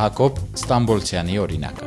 Հակոբ Ստամբոլցյանի օրինակը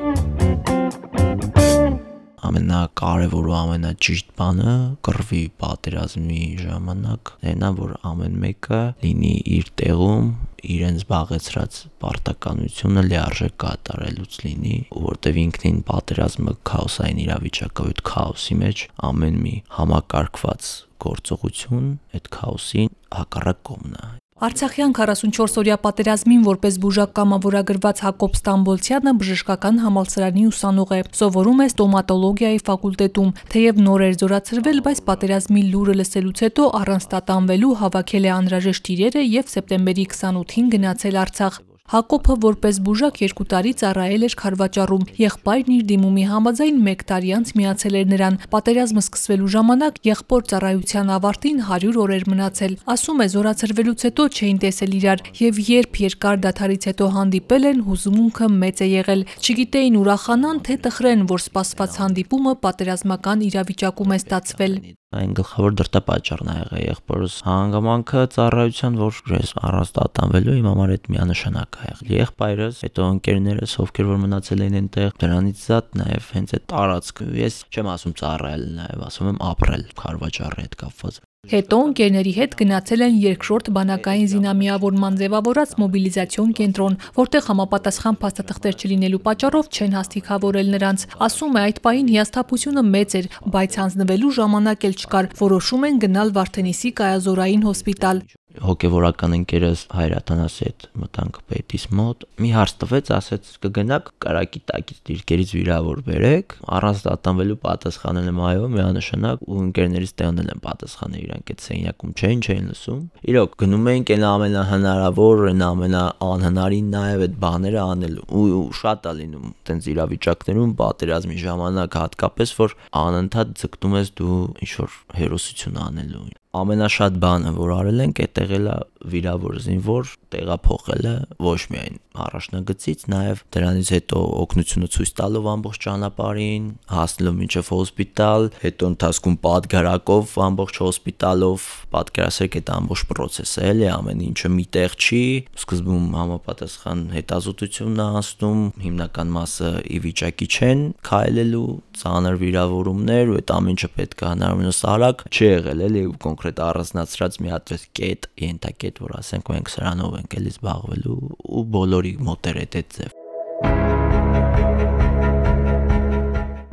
ամենակարևոր ու ամենաճիշտ բանը կռվի պատերազմի ժամանակ այնա որ ամեն մեկը լինի իր տեղում իրեն զբաղեցրած պարտականությունը լիարժեք կատարելուց լինի, որտեվ ինքնին պատերազմը քաոսային իրավիճակը այդ քաոսի մեջ ամեն մի համակարգված գործողություն այդ քաոսին հակառակ կողմն է Արցախյան 44-օրյա պատերազմին որպես բուժակ կամավորագրված Հակոբ Ստամբոլցյանը բժշկական համալսարանի ուսանող է։ Սովորում է ստոմատոլոգիայի ֆակուլտետում։ Թեև նոր էր զորացրվել, բայց պատերազմի լուրը լսելուց հետո առանց տատանվելու հավաքել է անհրաժեշտ իրերը եւ սեպտեմբերի 28-ին գնացել Արցախ։ Հակոբը որպես բուժակ երկու տարի ծառայել էր Խարվաճառում։ Եղբայրն իր դիմումի համաձայն 1 տարի անց միացել էր նրան։ Պատերազմը սկսվելու ժամանակ եղբոր ծառայության ավարտին 100 օրեր մնացել։ Ասում է զորացրվելուց հետո չէին տեսել իրար եւ երբ երկար դաթարից հետո հանդիպել են, հուզմունքը մեծ է եղել։ Չգիտեին ուրախանան թե տխրեն, որ սպասված հանդիպումը պատերազմական իրավիճակում է ստացվել այն գլխավոր դրտապատճառն ա եղել եղբորս հանգամանքը ծառայության որ ես առանց տատանվելու իմ համար այդ միանշանակ ա եղել եղբայրս հետո ընկերներս ովքեր որ մնացել էին այնտեղ դրանից զատ նաև հենց այդ տարածքը ես չեմ ասում ծառայել նաև ասում եմ ապրել քարվաճառի հետ կապված Հետո ընկերների հետ գնացել են երկրորդ բանակային զինամիավորման ձևավորած մոբիլիզացիոն կենտրոն, որտեղ համապատասխան փաստաթղթեր չլինելու պատճառով չեն հաստիքավորել նրանց։ Ասում է, այդ պահին հիասթափությունը մեծ էր, բայց հանձնվելու ժամանակ էլ չկար։ Որոշում են գնալ Վարդենիսի կայազորային հոսպիտալ հոգեվորական ընկերս Հայր Աթանասի հետ մտանք պետիս մոտ։ Մի հարց տվեց, ասեց կգնաք կարակի տակից դիրքերից վիրավոր բերեք, առանց դատանվելու պատասխանել եմ այո, միանշանակ ու ընկերներից տեղնել եմ պատասխանել իրանք այդ սենյակում չէին, չէին լսում։ Իրոք գնում էինք այն ամենահնարավոր, այն ամենաանհնարին նաև այդ բաները անելու ու շատ է լինում տենց իրավիճակներում պատերազմի ժամանակ հատկապես որ անընդհատ ձգտում ես դու ինչ որ հերոսություն անելու ամենաշատ բանը, որ արել ենք, այդտեղ էլա վիրավոր զինվոր տեղափոխելը ոչ միայն առաջնագծից, նաև դրանից հետո օգնությունը ցույց տալով ամբողջ ճանապարհին, հասնելով մինչև հոսպիտալ, հետո ընթացքում պատգարակով ամբողջ հոսպիտալով պատկերացրեք այդ ամբողջ process-ը, էլի ամեն ինչը միտեղ չի, սկզբում համապատասխան հետազոտությունն է անցնում, հիմնական մասը ի վիճակի չեն քայլելու, ցաներ վիրավորումներ ու այդ ամեն ինչը պետք է հնարավորինս արագ չի եղել, էլի կոնկրետ առանձնացրած մի հատ կետ, ենթակետ, որ ասենք մենք սրանով ենք էլի զբաղվելու ու բոլորի մոտեր է այդ ձև։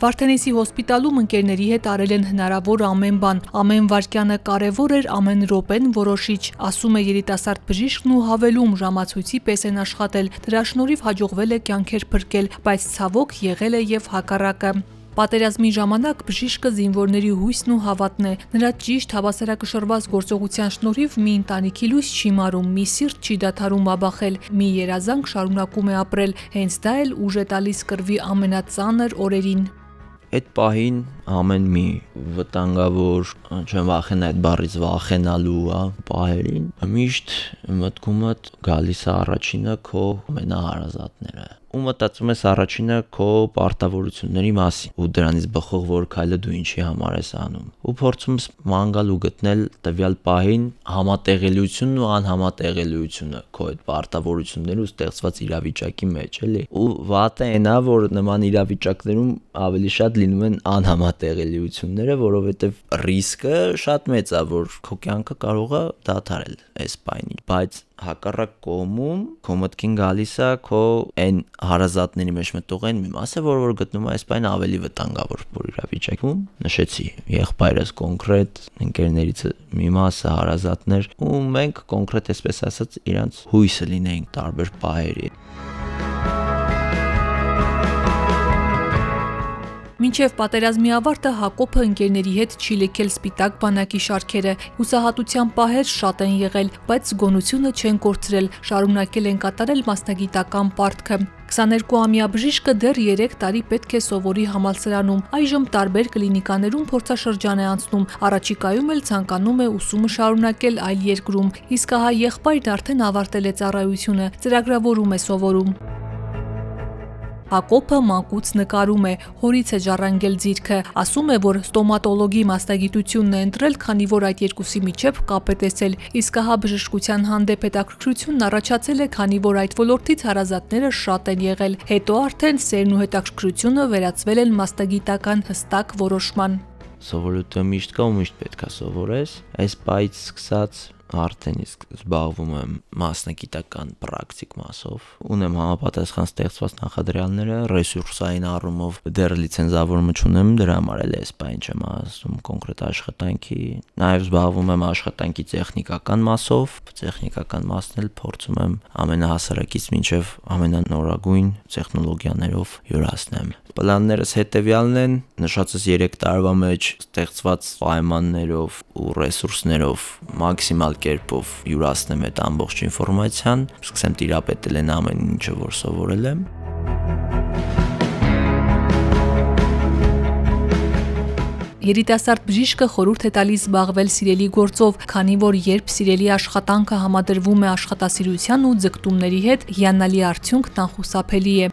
Վարդենիսի հոսպիտալում ընկերների հետ արել են հնարավոր ամեն բան։ Ամեն վարքյանը կարևոր էր, ամեն րոպեն որոշիչ, ասում է երիտասարդ բժիշկն ու հավելում ժամացույցի պես են աշխատել։ Դրա շնորհիվ հաջողվել է կյանքեր փրկել, բայց ցավոք եղել է եւ հակառակը։ Պատերազմի ժամանակ բժիշկը զինվորների հույսն ու հավատն է։ Նրա ճիշտ հավասարակշռված գործողության շնորհիվ մի ընտանիքի լույս չի մարում, մի սիրտ չի դադարում աբախել, մի երազանք շարունակում է ապրել։ Հենց դա էլ ուժ է տալիս կրվի ամենածանր օրերին այդ պահին ամեն մի վտանգավոր չեմ վախենա այդ բառից վախենալու ա պահերին միշտ մտքումդ գալիս է առաջինը քո ամենահարազատները ու մտածում ես առաջինը քո պարտավորությունների մասին ու դրանից բխող որ քայլը դու ինչի համար ես անում ու փորձում ես մանգալ ու գտնել տվյալ պահին համատեղելիությունն ու անհամատեղելիությունը քո այդ պարտավորությունների ու ստեղծված իրավիճակի մեջ էլի ու վատը այնա որ նման իրավիճակներում ավելի շատ լինում են անհամատեղելիությունները որովհետև ռիսկը շատ մեծ է որ քո կյանքը կարող է դադարել այս պահին բայց հակառակ կողմում քո մտքին գալիս է քո այն հարազատների մեջ մտող այն մի մասը, որ որ գտնում է այս բանը ավելի վտանգավոր որ իրավիճակում նշեցի եղբայրս կոնկրետ ընկերներից մի մասը հարազատներ ու մենք կոնկրետ այսպես ասած իրանց հույսը լինեինք տարբեր պահերի Մինչև պատերազմի ավարտը Հակոբը ընկերների հետ չի լքել սպիտակ բանակի շարքերը։ Հուսահատության պահեր շատ են եղել, բայց զգոնությունը չեն կորցրել, շարունակել են կատարել մասնագիտական պարտքը։ 22-ամյա բժիշկը դեռ 3 տարի պետք է սովորի համալսարանում։ Այժմ տարբեր կլինիկաներում փորձաշրջան է անցնում։ Առաջիկայում էլ ցանկանում է ուսումը շարունակել այլ երկրում։ Իսկ ահա եղբայրն արդեն ավարտել է ծառայությունը, ծրագրավորում է սովորում։ Հակոբը մանկուց նկարում է, հորից է ժառանգել ձիրքը, ասում է, որ ստոմատոլոգի մասնագիտությունն է ընտրել, քանի որ այդ երկուսի միջև կապ է տեսել, իսկ ահա բժշկության հանդեպ հետաքրքրությունն առաջացել է, քանի որ այդ ոլորտից հարազատները շատ են եղել։ Հետո արդեն սերն ու հետաքրքրությունը վերածվել են մասնագիտական հստակ որոշման։ Սովորույթը միշտ կա ու միշտ պետքա սովորես։ Այս բայից սկսած արդեն իսկ զբաղվում եմ մասնագիտական պրակտիկ մասով։ Ունեմ համապատասխան ստեղծված նախադրյալները, ռեսուրսային առումով դեռ լիցենզավորումը չունեմ, դրա համար էլ էս բան չեմ ասում կոնկրետ աշխատանքի։ Նաև զբաղվում եմ աշխատանքի տեխնիկական մասով, տեխնիկական մասն էլ փորձում եմ ամենահասարակից մինչև ամենանորագույն տեխնոլոգիաներով յուրացնեմ։ Պլաններս հետևյալն են՝ նշածս 3 տարվա մեջ ստեղծված պայմաններով ու ռեսուրսներով մաքսիմալ կերպով յուրացնեմ այդ ամբողջ ինֆորմացիան, սկսեմ տիրապետել այն ամեն ինչը, որ սովորել եմ։ Երիտասարդ բժիշկը խորհուրդ է տալիս զբաղվել սիրելի գործով, քանի որ երբ սիրելի աշխատանքը համադրվում է աշխատասիրության ու ձգտումների հետ, հիանալի արդյունքն անխուսափելի է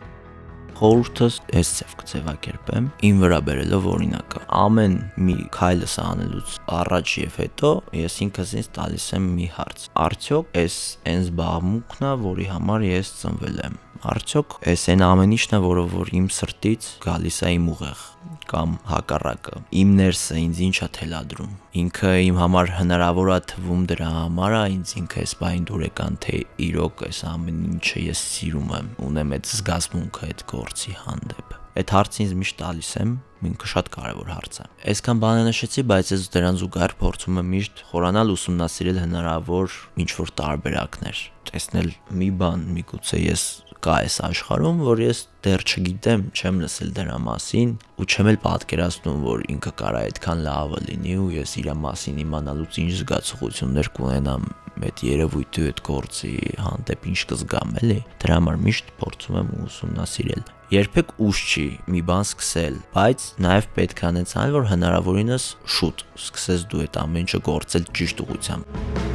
խորհուրդս այս ձև կձևակերպեմ իմ վրա բերելով օրինակը ամեն մի քայլս անելուց առաջ եւ հետո ես ինքս ինձ տալիս եմ մի հարց. Արդյոք այս այն զբաղմունքն է որի համար ես ծնվել եմ արդյոք այս այն ամեն ինչն է որը որ իմ սրտից գալիս է իմ ուղեղ կամ հակառակը իմ ներսը ինձ ինչա թելադրում ինքը իմ համար հնարավոր է թվում դրա համար է ինձ ինքը այս բային դուրեկան թե իրոք այս ամեն ինչը ես սիրում եմ ունեմ այդ զգացմունքը այդ գործի հանդեպ այդ հարցին ինձ միշտ տալիս եմ ինքը շատ կարևոր հարց է այսքան բանը նշեցի բայց ես դրան զուգահեռ փորձում եմ միշտ խորանալ ուսումնասիրել հնարավոր ինչ որ տարբերակներ տեսնել մի բան միգուցե ես կա այս աշխարհում, որ ես դեռ չգիտեմ, չեմ լսել դրա մասին ու չեմ էլ պատկերացնում, որ ինքը կարա այդքան լավը լինի ու ես իր մասին իմանալուց ինչ զգացողություններ կունենամ այդ երևույթի այդ գործի հանդեպ ինչ կզգամ էլի դրա համար միշտ փորձում եմ ուսումնասիրել երբեք ուշ չի մի բան սկսել բայց նաև պետք է անեցնել որ հնարավորինս շուտ սկսես դու այդ ամեն ինչը գործել ճիշտ ուղղությամբ